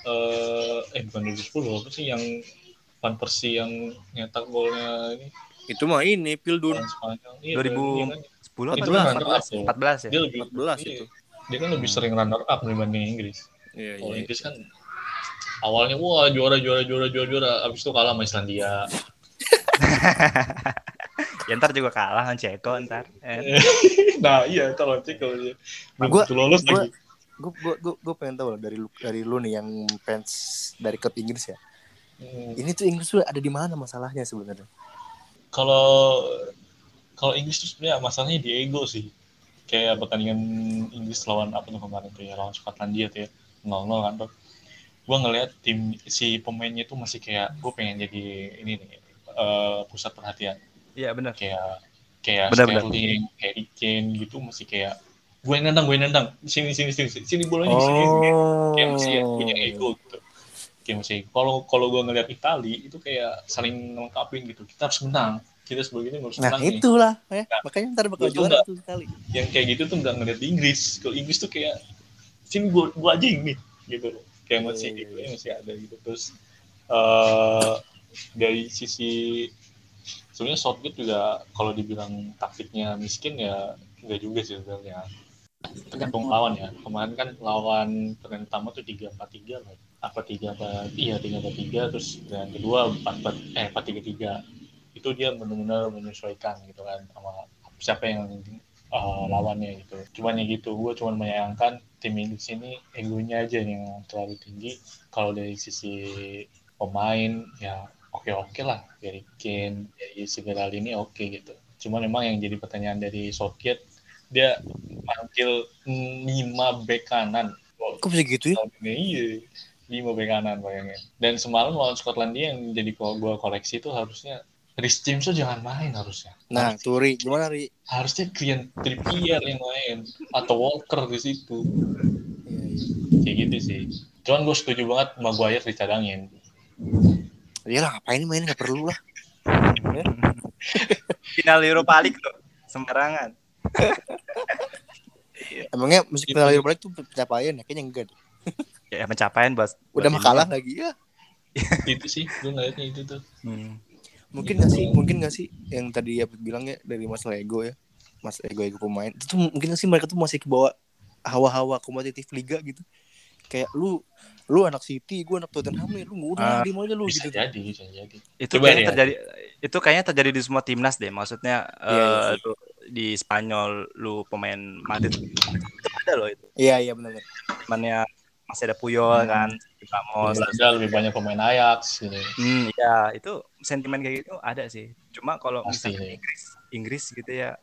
eh eh bukan 2010 apa sih yang Van Persie yang nyetak golnya ini Itu mah ini Pildun. Iya, 2000 dia kan- 10 Itu apa kan 14 runner up loh. 14 ya Dia lebih 14 iya. itu. Dia kan lebih sering runner up dibanding Inggris. Iya Kalau iya. Inggris kan awalnya wah juara juara juara juara juara abis itu kalah sama Islandia. ya ntar juga kalah sama Ceko ntar eh. nah iya kalau cek kalau dia belum Gua- tentu lolos gua- lagi. Gue gue gue gue pengen tahu dari lu dari lu nih yang fans dari klub Inggris ya. Hmm. Ini tuh Inggris tuh ada di mana masalahnya sebenarnya? Kalau kalau Inggris tuh sebenarnya masalahnya di ego sih. Kayak pertandingan Inggris lawan apa tuh kemarin tuh ya lawan Skotlandia tuh ya 0-0 kan tuh. Gue ngelihat tim si pemainnya tuh masih kayak gue pengen jadi ini nih eh, pusat perhatian iya benar kayak kayak Benar, benar. Sterling, Harry Kane gitu masih kayak gue yang nendang gue yang nendang sini sini sini sini, sini bolanya di sini Oh. kayak masih ya, punya ego gitu kayak masih kalau kalau gue ngeliat Itali itu kayak saling melengkapin gitu. Kita harus menang. Kita sebagai ini harus Nah menang nih. itulah ya. Nah, Makanya ntar bakal juara tuh sekali. yang kayak gitu tuh nggak ngeliat di Inggris. Kalau Inggris tuh kayak sini gue gue aja ini gitu. Kayak masih Iya, iya, egonya masih ada gitu. Terus eh dari sisi sebenarnya Southgate juga kalau dibilang taktiknya miskin ya enggak juga sih sebenarnya. Tergantung lawan ya. Kemarin kan lawan pertandingan pertama tuh tiga empat tiga lah apa tiga apa iya tiga apa tiga terus yang kedua empat empat eh empat tiga tiga. Itu dia benar-benar menyesuaikan gitu kan sama siapa yang uh, lawannya gitu. Cuman ya gitu gue cuman menyayangkan tim Inggris ini egonya aja yang terlalu tinggi. Kalau dari sisi pemain ya oke oke lah. Dari Kane dari segala ini oke gitu. Cuman memang yang jadi pertanyaan dari Southgate dia manggil lima bek kanan Kok bisa gitu ya? iya lima bek kanan bayangin dan semalam lawan Skotlandia yang jadi kalau gue koleksi itu harusnya Rhys James tuh jangan main harusnya Nah, Harus- tuh Ri, gimana Ri? harusnya Kian Trippier yang main atau Walker di situ Iya, iya. kayak gitu sih cuman gue setuju banget Maguire dicadangin Iyalah ngapain main nggak perlu lah. Final Europa League loh. Sembarangan. Emangnya musik final Europa League tuh pencapaian ya? Kayaknya enggak deh. Ya pencapaian buat Udah buat mah ini. kalah lagi ya. itu sih gue ngeliatnya itu tuh Hmm. Mungkin gak sih, mungkin gak sih yang tadi ya bilang ya dari masalah ego ya, mas ego ego pemain. Itu tuh mungkin gak sih mereka tuh masih kebawa hawa-hawa kompetitif liga gitu. Kayak lu, lu anak City, gue anak Tottenham nih, lu udah Ah, diem aja lu bisa gitu. jadi bisa jadi Itu Coba kayaknya ya. terjadi itu kayaknya terjadi di semua timnas deh. Maksudnya Iya, iya eh, lu di Spanyol lu pemain Madrid itu ada loh itu. Iya iya benar. Temannya masih ada Puyol kan, Ramos. Belanda lebih banyak pemain Ajax gitu Hmm, ya itu sentimen kayak gitu ada sih. Cuma kalau misalnya ya. Inggris, Inggris gitu ya,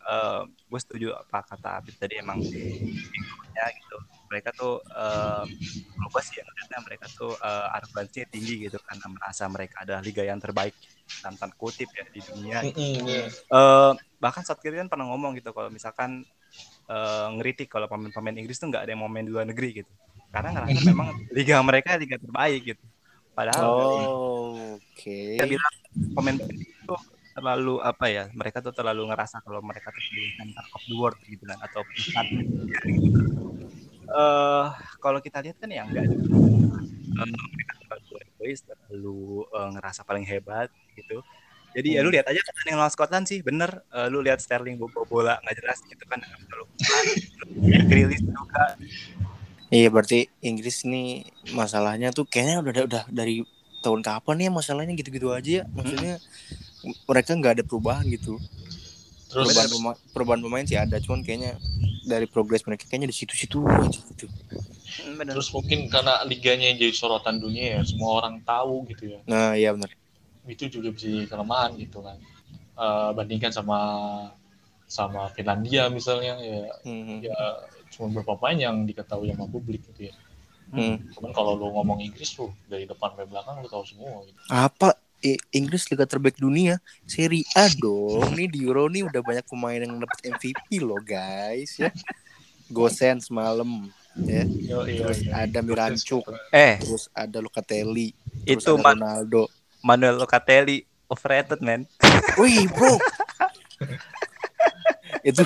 gue setuju apa kata Abid tadi emang ya gitu. Mereka tuh, eh kalau gue sih yang ngeliatnya mereka tuh eh, arogansinya tinggi gitu karena merasa mereka adalah liga yang terbaik dalam tanda kutip ya di dunia. Mm-mm, iya. Eh, bahkan Southgate kan pernah ngomong gitu kalau misalkan eh, ngeritik kalau pemain-pemain Inggris tuh nggak ada yang mau main di luar negeri gitu. Karena ngerasa memang liga mereka liga terbaik gitu. Padahal Oh, oke. dia bilang pemain itu terlalu apa ya mereka tuh terlalu ngerasa kalau mereka tuh di center of the world gitu kan atau pusat gitu. eh kalau kita lihat kan ya enggak ada Eh, mereka terlalu egois terlalu eh, ngerasa paling hebat gitu jadi ya lu lihat aja kan yang lawan Scotland sih bener Eh, lu lihat Sterling bawa bola nggak jelas gitu kan terlalu Grealish juga Iya berarti Inggris nih masalahnya tuh kayaknya udah udah dari tahun kapan ya masalahnya gitu-gitu aja ya. Maksudnya mereka nggak ada perubahan gitu. terus Perubahan, pema- perubahan pemain sih ada, cuman kayaknya dari progres mereka kayaknya di situ-situ aja gitu. Hmm, bener. terus mungkin karena liganya yang jadi sorotan dunia ya semua orang tahu gitu ya Nah iya benar. itu juga bisa jadi kelemahan gitu kan Eh, bandingkan sama sama Finlandia misalnya ya Hmm. ya cuma beberapa pemain yang diketahui sama publik gitu ya Hmm. cuman kalau lu ngomong Inggris tuh dari depan sampai belakang lu tahu semua gitu Apa I- Inggris liga terbaik dunia Serie A dong. Nih di Euro nih udah banyak pemain yang dapat MVP loh guys ya. Gosen semalam ya. Yo, iya, Terus iya. ada Mirancuk, eh terus ada Locatelli, terus itu ada Man- Ronaldo. Manuel Locatelli overrated man Wih bro itu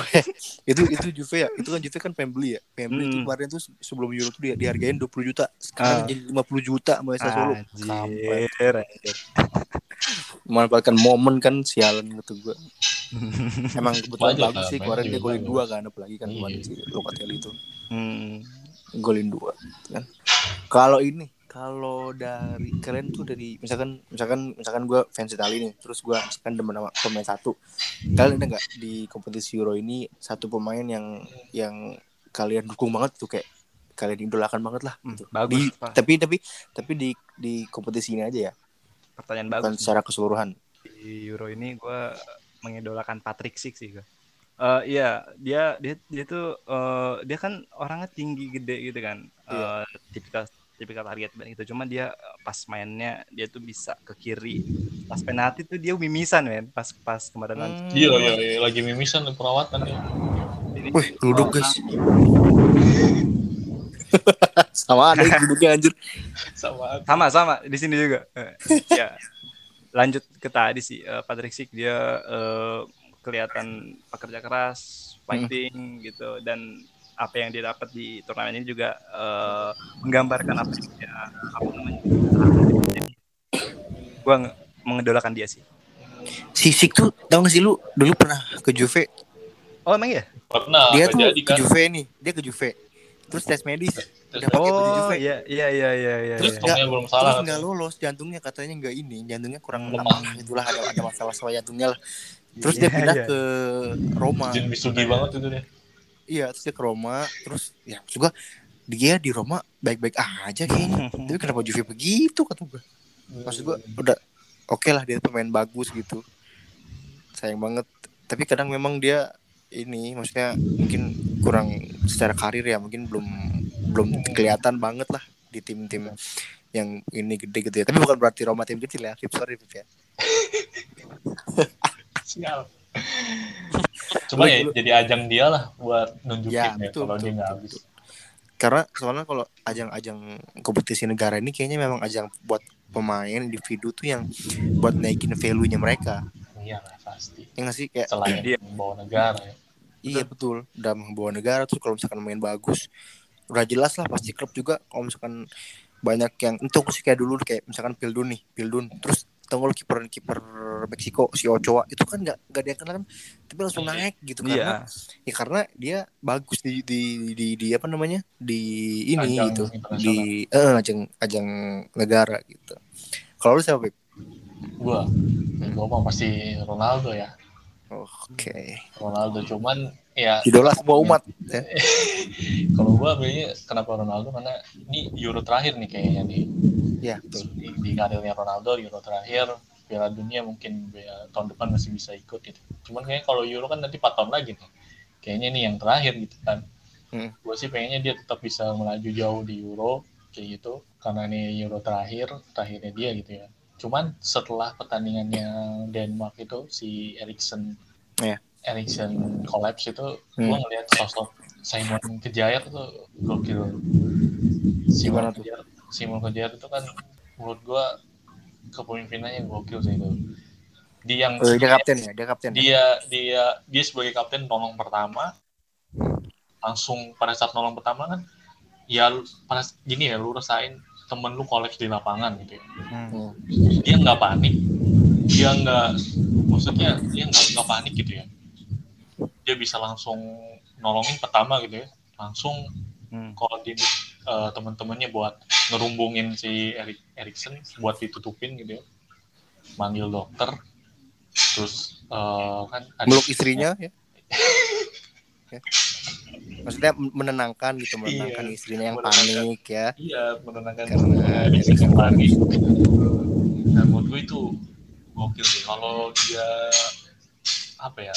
itu itu Juve ya itu kan Juve kan Pembeli ya Pembeli itu Hmm. kemarin tuh sebelum Euro tuh dia dihargain 20 juta sekarang Ah. jadi 50 juta sama. Anjir, anjir. memanfaatkan momen kan sialan gitu gua emang kebetulan Wajar bagus sih kemarin dia golin dua kan apalagi kan Iya. kemarin si Locatelli itu Hmm. golin dua kan kalau ini kalau dari kalian tuh dari misalkan misalkan misalkan gue fans Italia nih terus gue misalkan demen sama pemain satu kalian ada nggak di kompetisi Euro ini satu pemain yang yang kalian dukung banget tuh kayak kalian idolakan banget lah Hmm, gitu. bagus, Di- tapi tapi tapi di di kompetisi ini aja ya Pertanyaan bukan bagus. secara keseluruhan Di Euro ini gue mengidolakan Patrick Schick sih gue. Eh, iya, dia dia dia tuh eh, dia kan orangnya tinggi gede gitu kan. Iya. Eh, tipikal tipikal target man gitu. Cuma dia eh, pas mainnya dia tuh bisa ke kiri. Pas penalti tuh dia mimisan men. Pas pas kemarin Hmm. Iya, iya, iya, lagi mimisan di perawatan ya. ini. Wih, duduk guys. Sama ada yang duduknya anjir. Sama sama sama di sini juga Eh, ya lanjut ke tadi sih eh, Patrick Schick dia eh, kelihatan pekerja keras fighting gitu dan apa yang dia dapat di turnamen ini juga eh, menggambarkan apa yang dia apa namanya jadi gua nge- mengidolakan dia sih Sisik tuh tau gak sih lu dulu pernah ke Juve oh emang ya pernah dia nggak tuh jadi ke kan. Juve nih dia ke Juve terus tes medis Terus, Udah pakai baju Oh Juve. iya iya iya iya iya. Terus iya. jantungnya belum salah. Terus nggak lolos jantungnya katanya nggak ini, jantungnya kurang Hmm. lemah itulah ada ada masalah sama jantungnya lah. Terus dia Iya, pindah iya. ke Roma. Jin Misugi banget itu deh. Iya, terus dia ke Roma, terus ya juga dia di Roma baik-baik aja kayaknya. Tapi kenapa Juve begitu kata gue? Maksud gue udah oke lah dia pemain bagus gitu. Sayang banget. Tapi kadang memang dia ini maksudnya mungkin kurang secara karir ya mungkin belum belum kelihatan banget lah di tim-tim yang ini gede gitu ya. Tapi bukan berarti Roma tim kecil ya. Sorry Pip ya. Sial. Cuma ya jadi ajang dia lah buat nunjukin Ya, ya, betul, kalau betul, dia nggak habis. betul. Karena soalnya kalau ajang-ajang kompetisi negara ini kayaknya memang ajang buat pemain individu tuh yang buat naikin value-nya mereka. Iya lah pasti. Ya nggak sih kayak Selain Dia- membawa negara ya. iya betul, udah membawa negara tuh kalau misalkan main bagus udah jelas lah pasti klub juga kalau misalkan banyak yang entah sih kayak dulu kayak misalkan Pildun nih, Pildun terus tunggu lu kiper kiper Meksiko si Ochoa itu kan nggak nggak dia kenal kan tapi langsung Iya. naik gitu Iya. karena ya karena dia bagus di di di, di apa namanya di ini Ajang gitu di eh, ajang ajang negara gitu kalau lu siapa Beb? Gua, gua mah pasti Ronaldo ya. Oke Ronaldo cuman ya idola semua umat ya. kalau gua kenapa Ronaldo karena ini Euro terakhir nih kayaknya nih ya betul di, di karirnya Ronaldo Euro terakhir Piala Dunia mungkin ya, tahun depan masih bisa ikut gitu. Cuman kayaknya kalau Euro kan nanti 4 tahun lagi nih. Kayaknya ini yang terakhir gitu kan. Hmm. Gue sih pengennya dia tetap bisa melaju jauh di Euro kayak gitu karena ini Euro terakhir terakhirnya dia gitu ya. Cuman setelah pertandingannya Denmark itu si Eriksen Iya. Eriksen collapse itu Hmm. gua ngeliat sosok Simon Kejair tuh gokil. Simon? Kejair, Simon Kejair itu kan menurut gua kepemimpinannya gokil sih itu. Dia yang Eh, dia kapten ya dia kapten ya? dia dia dia sebagai kapten nolong pertama langsung pada saat nolong pertama kan ya pada gini ya lu rasain temen lu kolaps di lapangan gitu ya Hmm. Dia nggak panik dia nggak maksudnya dia nggak nggak panik gitu ya dia bisa langsung nolongin pertama gitu ya langsung Hmm. koordinir eh, teman-temannya buat ngerumbungin si Erik Erikson buat ditutupin gitu ya. Manggil dokter. Terus eh, kan ada meluk istrinya ya. Ya. maksudnya menenangkan gitu menenangkan Iya, istrinya yang menenangkan. panik ya? Iya menenangkan Karena Erikson panik. dan menurut gue itu gokil sih. Kalau dia apa ya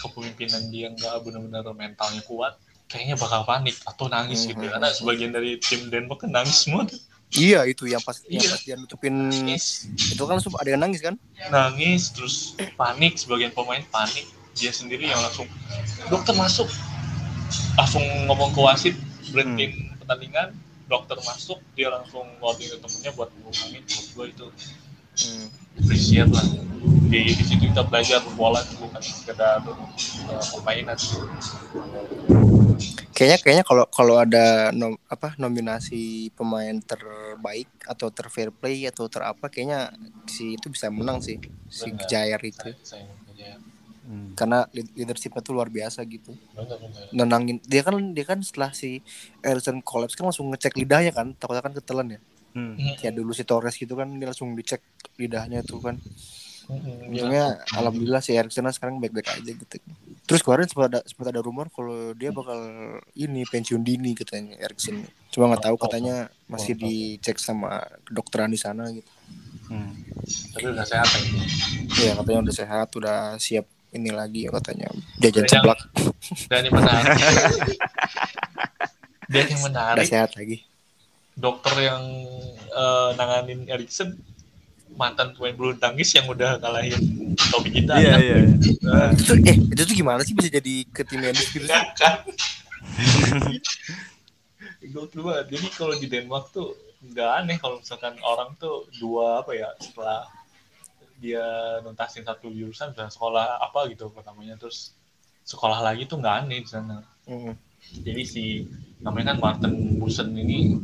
kepemimpinan dia nggak benar-benar mentalnya kuat kayaknya bakal panik atau nangis gitu. Mhm. karena sebagian dari tim Denmark kan nangis semua tuh. iya itu yang pas yang Iya. pas dia nutupin nangis. itu kan langsung ada yang nangis kan? Nangis terus panik sebagian pemain panik. Dia sendiri yang langsung dokter masuk. Langsung ngomong ke wasit berhentiin pertandingan. Dokter masuk dia langsung ngomongin ke temennya buat ngomongin menurut gue itu Hmm. appreciate lah di, di situ kita belajar bola itu bukan sekedar uh, permainan kayaknya kayaknya kalau kalau ada nom, apa nominasi pemain terbaik atau ter fair play atau ter apa kayaknya si itu bisa menang sih si Benar. Jair itu saya, saya Hmm. karena lead- leadershipnya tuh luar biasa gitu benar nenangin dia kan dia kan setelah si Erikson collapse kan langsung ngecek lidahnya kan takutnya kan ketelan ya Hmm. kayak dulu si Torres gitu kan dia langsung dicek lidahnya tuh kan. Ya. untungnya alhamdulillah si Erikson sekarang baik-baik aja gitu. Terus kemarin sempat ada sempat ada rumor kalau dia bakal ini pensiun dini katanya Erikson cuma nggak tahu katanya masih dicek sama kedokteran di sana gitu. Hmm. tapi udah sehat ya? Katanya udah sehat udah siap ini lagi ya katanya. Jajan Udah seblak dan yang menarik dan yang udah menarik sehat lagi dokter yang eh, nanganin Erikson mantan pemain bulu tangkis yang udah kalahin Tobi kita Iya kan? iya. Nah, itu eh itu tuh gimana sih bisa jadi ke tim Mendes gitu? Ya kan Gokil banget. Jadi kalau di Denmark tuh nggak aneh kalau misalkan orang tuh dua apa ya setelah dia nuntasin satu jurusan dan sekolah apa gitu pertamanya terus sekolah lagi tuh nggak aneh di sana. Hmm. Jadi si namanya kan Martin Busen ini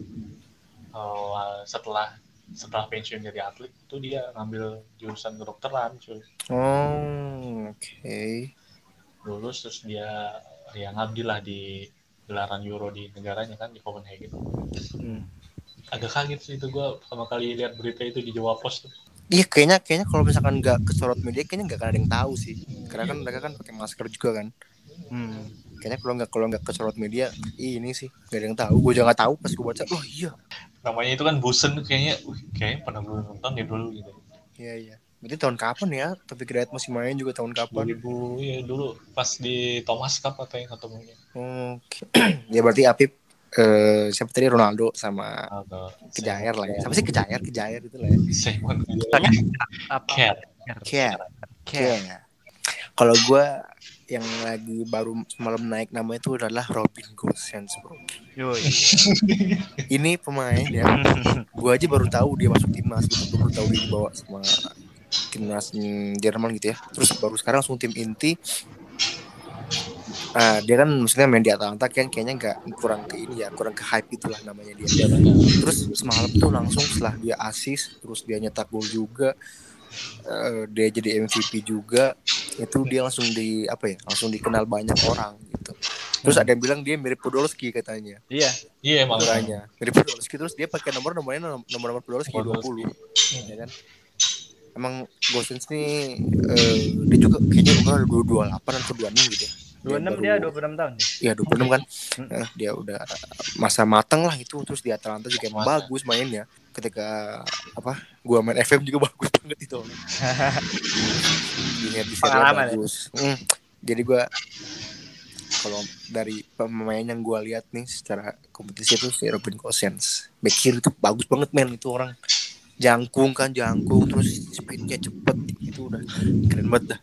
setelah setelah pensiun dari atlet itu dia ngambil jurusan kedokteran cuy oh oke lulus terus dia ya ngabdi lah di gelaran Euro di negaranya kan di Copenhagen. Hmm. Agak kaget sih itu gue pertama kali lihat berita itu di Jawa Pos tuh. Iya kayaknya kayaknya kalau misalkan nggak kesorot media kayaknya nggak akan ada yang tahu sih. Karena kan mereka kan pakai masker juga kan. Hmm. Kayaknya kalau nggak kalau nggak kesorot media ini sih nggak ada yang tahu. Gue juga nggak tahu pas gue baca. Oh iya. Namanya itu kan Busen kayaknya, wih, kayaknya pernah gue nonton ya dulu gitu. Iya iya. Berarti tahun kapan ya? Tapi Great masih main juga tahun kapan? 2000 ya dulu pas di Thomas Cup atau yang ketemunya. Oke. ya berarti Apip eh siapa tadi Ronaldo sama Kejair lah ya. Siapa sih Kejair? Kejair itu lah ya. Simon? Cat. Cat. Cat. Kalau gue yang lagi baru semalam naik namanya itu adalah Robin Gosens bro. Yoi. Ini pemain ya. Gue aja baru tahu dia masuk timnas gitu. Gue baru tahu dia dibawa sama timnas Jerman gitu ya. Terus baru sekarang langsung tim inti. Ah, dia kan maksudnya main di Atalanta kan kayaknya nggak kurang ke ini ya kurang ke hype itulah namanya dia. Terus semalam tuh langsung setelah dia asis terus dia nyetak gol juga eh, dia jadi MVP juga itu dia langsung di apa ya langsung dikenal banyak orang gitu. Terus ada yang bilang dia mirip Podolski katanya. Iya. Iya emang. Namanya mirip Podolski terus dia pakai nomor nomornya nom- nomor-nomor Podolski 20 ya kan. Emang Gosens nih eh, dia juga kayaknya umur ada 28 atau 26 gitu ya. 26 dia 26 tahun. Iya 26 kan? Hmm. Eh, Dia udah masa matang lah itu Terus di Atalanta juga emang bagus mainnya. Ketika apa Gua main FM juga bagus banget itu. Dilihat di ya? bagus. Hmm, Jadi gua kalau dari pemain yang gua lihat nih secara kompetisi itu si Robin Gosens back kiri itu bagus banget men itu orang. Jangkung kan jangkung terus speednya cepet. Itu udah keren banget dah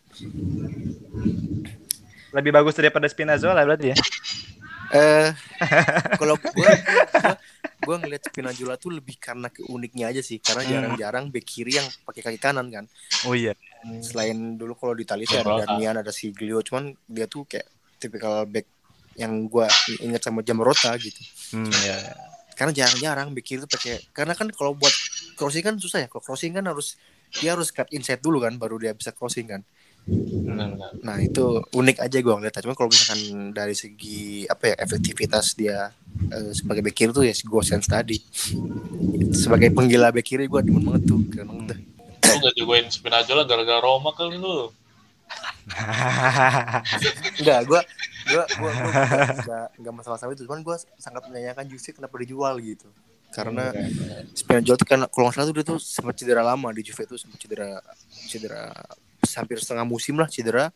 Lebih bagus daripada Spinazzola berarti ya. Eh, kalau gue, gue, gue ngeliat Spinazzola tuh lebih karena keuniknya aja sih, karena Hmm. jarang-jarang back kiri yang pakai kaki kanan kan. Oh iya. Selain dulu kalau di Italia ada. Darmian, ada Siglio, cuman dia tuh kayak tipikal back yang gue inget sama Jamrota gitu. Hmm, iya. Karena jarang-jarang back kiri tuh pakai, karena kan kalau buat crossing kan susah ya. Kalau crossing kan harus dia harus cut inside dulu kan, baru dia bisa crossing kan. Nah itu unik aja gue ngeliat. Cuma kalau misalkan dari segi apa ya efektivitas dia eh, sebagai back kiri tuh ya si Gosens tadi. Sebagai penggila back kiri gue demen banget tuh. Keren banget dah. Lu gak jagoin Spinazzola gara-gara Roma kali lu. Enggak, gue gue gue enggak enggak masalah sama itu. Cuman gue sangat menanyakan justru kenapa dijual gitu. Karena Spinazzola tuh kan kalau nggak salah tuh dia tuh sempat cedera lama di Juve tuh sempat cedera cedera hampir setengah musim lah cedera.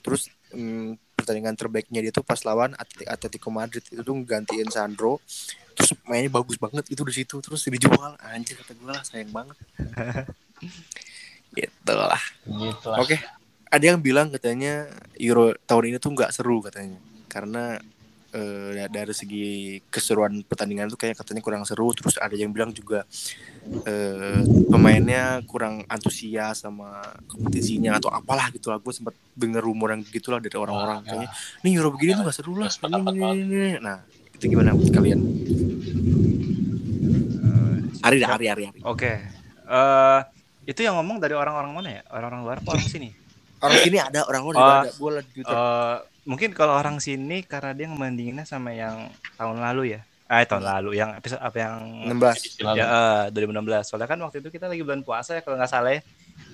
Terus hmm, pertandingan terbaiknya dia tuh pas lawan Atlet- Atletico Madrid itu tuh gantiin Sandro. Terus mainnya bagus banget itu di situ. Terus dijual anjir kata gue lah sayang banget. gitu lah. Gitu lah. Oke. Ada yang bilang katanya Euro tahun ini tuh nggak seru katanya. Karena eh, dari segi keseruan pertandingan itu kayak katanya kurang seru. Terus ada yang bilang juga eh, pemainnya kurang antusias sama kompetisinya atau apalah gitu lah. Gue sempat denger rumor yang gitulah dari orang-orang. Wah, Kayaknya nih Euro begini tuh nggak seru lah. Nah itu gimana menurut kalian? Ari, dah, Ari, Ari, Ari. Oke. Eh itu yang ngomong dari orang-orang mana ya? Orang-orang luar apa orang sini? Orang sini ada, orang luar juga ada. Gue Twitter. Eh mungkin kalau orang sini karena dia ngebandinginnya sama yang tahun lalu ya. Eh tahun lalu yang episode apa yang 16. Istilah ya eh, 2016. Soalnya kan waktu itu kita lagi bulan puasa ya kalau nggak salah ya.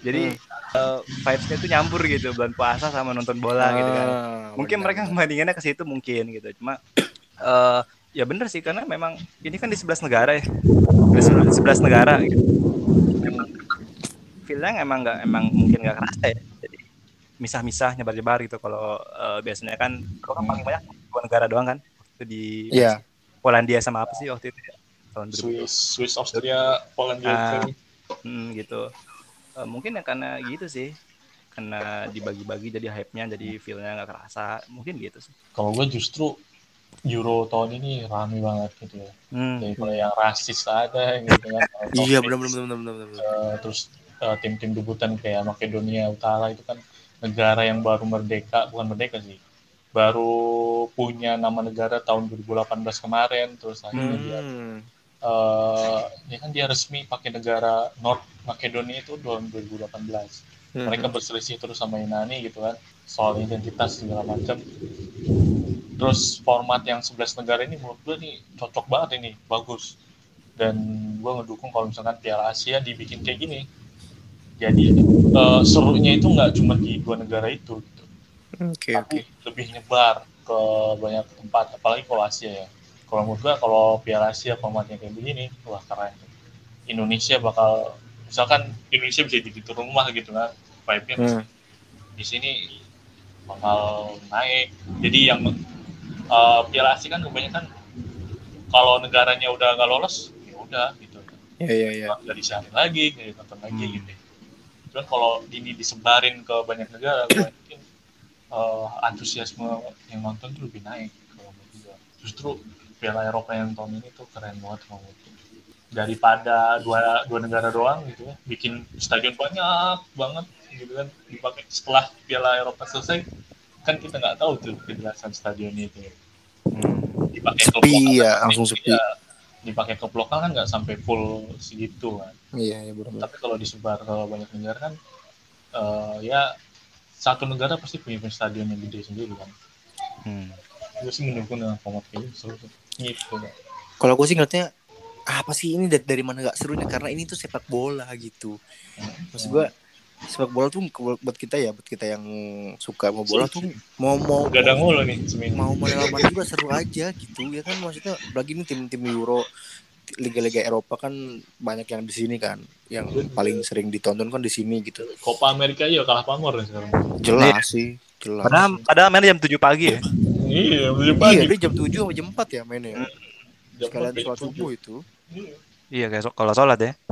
Jadi eh, vibes-nya itu nyampur gitu bulan puasa sama nonton bola gitu kan. Ah, Mungkin benar, mereka benar. membandingannya ke situ mungkin gitu. Cuma eh ya bener sih karena memang ini kan di 11 negara ya. Di 11 11 negara gitu. Emang feelnya emang nggak emang mungkin nggak kerasa ya. Jadi misah-misah nyebar-nyebar gitu kalau eh, biasanya kan orang paling banyak dua negara doang kan. Waktu itu di Iya. Polandia sama apa sih waktu itu ya? Tahun 2000 Swiss, Swiss, Austria, Polandia. Ukraina. Hmm, gitu. Eh, mungkin ya karena gitu sih. Karena dibagi-bagi jadi hype-nya, jadi feel-nya nggak kerasa. Mungkin gitu sih. Kalau gue justru Euro tahun ini rame banget gitu ya. Hmm. Jadi kalau yang rasis ada gitu kan. Kalau Iya benar benar benar benar benar. eh, terus eh, tim-tim debutan kayak Makedonia Utara itu kan negara yang baru merdeka, bukan merdeka sih. Baru punya nama negara tahun 2018 kemarin, terus akhirnya dia Hmm. eh, ya kan dia resmi pakai negara North Makedonia itu tahun 2018. Hmm. Mereka berselisih terus sama Yunani gitu kan soal identitas segala macam. terus format yang 11 negara ini menurut gue nih cocok banget ini bagus dan gue ngedukung kalau misalkan Piala Asia dibikin kayak gini jadi eh, serunya itu nggak cuma di dua negara itu gitu. Oke tapi lebih nyebar ke banyak tempat apalagi kalau Asia ya kalau menurut gue kalau Piala Asia formatnya kayak begini wah keren Indonesia bakal misalkan Indonesia bisa jadi tuan rumah gitu kan vibe-nya Hmm. di sini bakal naik jadi yang eh, Piala Asia kan kebanyakan kalau negaranya udah nggak lolos ya udah gitu Iya iya iya. nggak disiarin lagi nggak ditonton lagi Hmm. gitu cuman kalau ini disebarin ke banyak negara gue yakin eh, antusiasme yang nonton tuh lebih naik kalau gue justru Piala Eropa yang tahun ini tuh keren banget kalau menurut daripada dua dua negara doang gitu ya bikin stadion banyak banget gitu kan dipakai setelah Piala Eropa selesai kan kita nggak tahu tuh kejelasan stadionnya itu. Hmm. dipakai Sepi ya, langsung sepi. iya, dipakai klub lokal kan nggak sampai full segitu kan Iya iya benar. tapi kalau disebar ke banyak negara kan eh, ya satu negara pasti punya stadion yang gede sendiri kan Hmm. gue sih mendukung dengan format kayak gitu gitu kan. Kalau gue sih ngeliatnya apa sih ini dari, dari mana gak serunya karena ini tuh sepak bola gitu. Maksud gue sepak bola tuh buat kita ya buat kita yang suka mau bola tuh mau mau gadang mulu nih seminggu mau mana juga seru aja gitu ya kan? Maksudnya lagi nih tim-tim Euro liga-liga Eropa kan banyak yang di sini kan yang paling sering ditonton kan di sini gitu. Copa Amerika aja kalah pamor sekarang. Jelas sih jelas Padahal, padahal mainnya jam 7 pagi ya. iya udah iya pagi. dia jam 7 sama jam 4 ya mainnya Jam sekalian sholat jam subuh itu. Iya. Iya so- kalau sholat ya.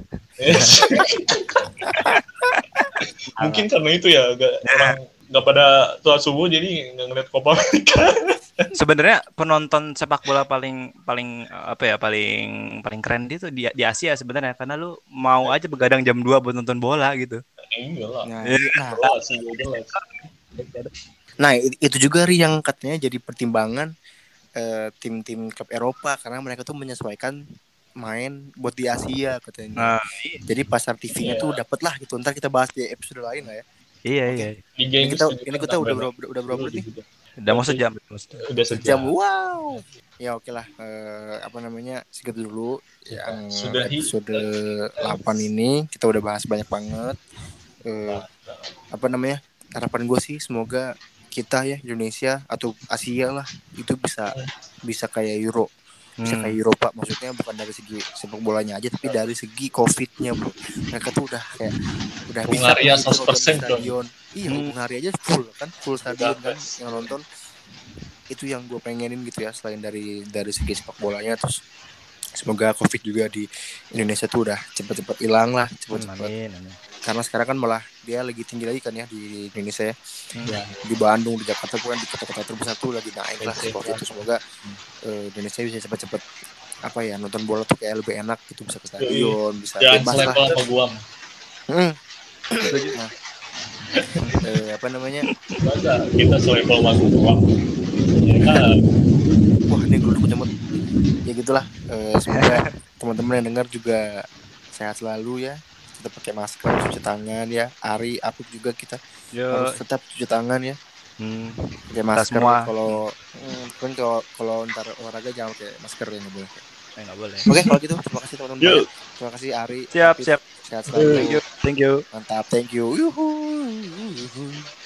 Mungkin karena itu ya gak, orang nggak pada sholat subuh jadi nggak ngeliat Copa Amerika Sebenarnya penonton sepak bola paling paling eh, apa ya paling paling keren itu di di Asia sebenarnya. Karena lu mau aja begadang jam 2 buat nonton bola gitu. enggak lah. Nah, nah, itu juga ri yang katanya jadi pertimbangan eh, tim-tim klub Eropa. Karena mereka tuh menyesuaikan main buat di Asia katanya Nah, jadi pasar TV-nya Iya. tuh dapet lah gitu ntar kita bahas di episode lain lah ya iya Oke. iya. Liga ini kita ini kita udah berapa udah berapa menit nih. Udah mau sejam. udah sejam. wow ya oke lah Eh, apa namanya segitu dulu yang Sudahi. episode 8 ini kita udah bahas banyak banget Eh, apa namanya harapan gue sih semoga kita ya Indonesia atau Asia lah itu bisa bisa kayak Euro bisa Hmm. kayak Eropa maksudnya bukan dari segi sepak bolanya aja tapi dari segi covidnya bro. Mereka tuh udah kayak udah bisa Hungaria nonton 100% di stadion. Iya Hmm. Hungaria aja full kan? Full stadion kan? yang nonton itu yang gue pengenin gitu ya selain dari dari segi sepak bolanya. Terus semoga covid juga di Indonesia tuh udah cepet-cepet hilang lah cepet-cepet. Karena sekarang kan malah dia lagi tinggi lagi kan ya di Indonesia ya. Ya. di Bandung di Jakarta bukan di kota-kota terbesar tuh lagi naik lah seperti ya. itu. Semoga eh, Indonesia bisa cepet-cepet apa ya nonton bola tuh kayak lebih enak gitu bisa ke stadion bisa jangan bebas lah. sama guam Hmm. Nah, eh, apa namanya? Masa kita selevel sama guam ya kan? Wah ini geruduk nyemut ya gitulah. Eh, semoga teman-teman yang dengar juga sehat selalu ya kita pakai masker cuci tangan ya Ari Apip juga kita Yo. harus tetap cuci tangan ya Hmm. pakai masker semua. kalau hmm, kan kalau kalau ntar olahraga jangan pakai masker ya nggak boleh Eh, nggak boleh. oke kalau gitu terima kasih teman-teman terima kasih Ari Siap, siap. sehat Thank selalu you. Thank you. mantap thank you Yuhu.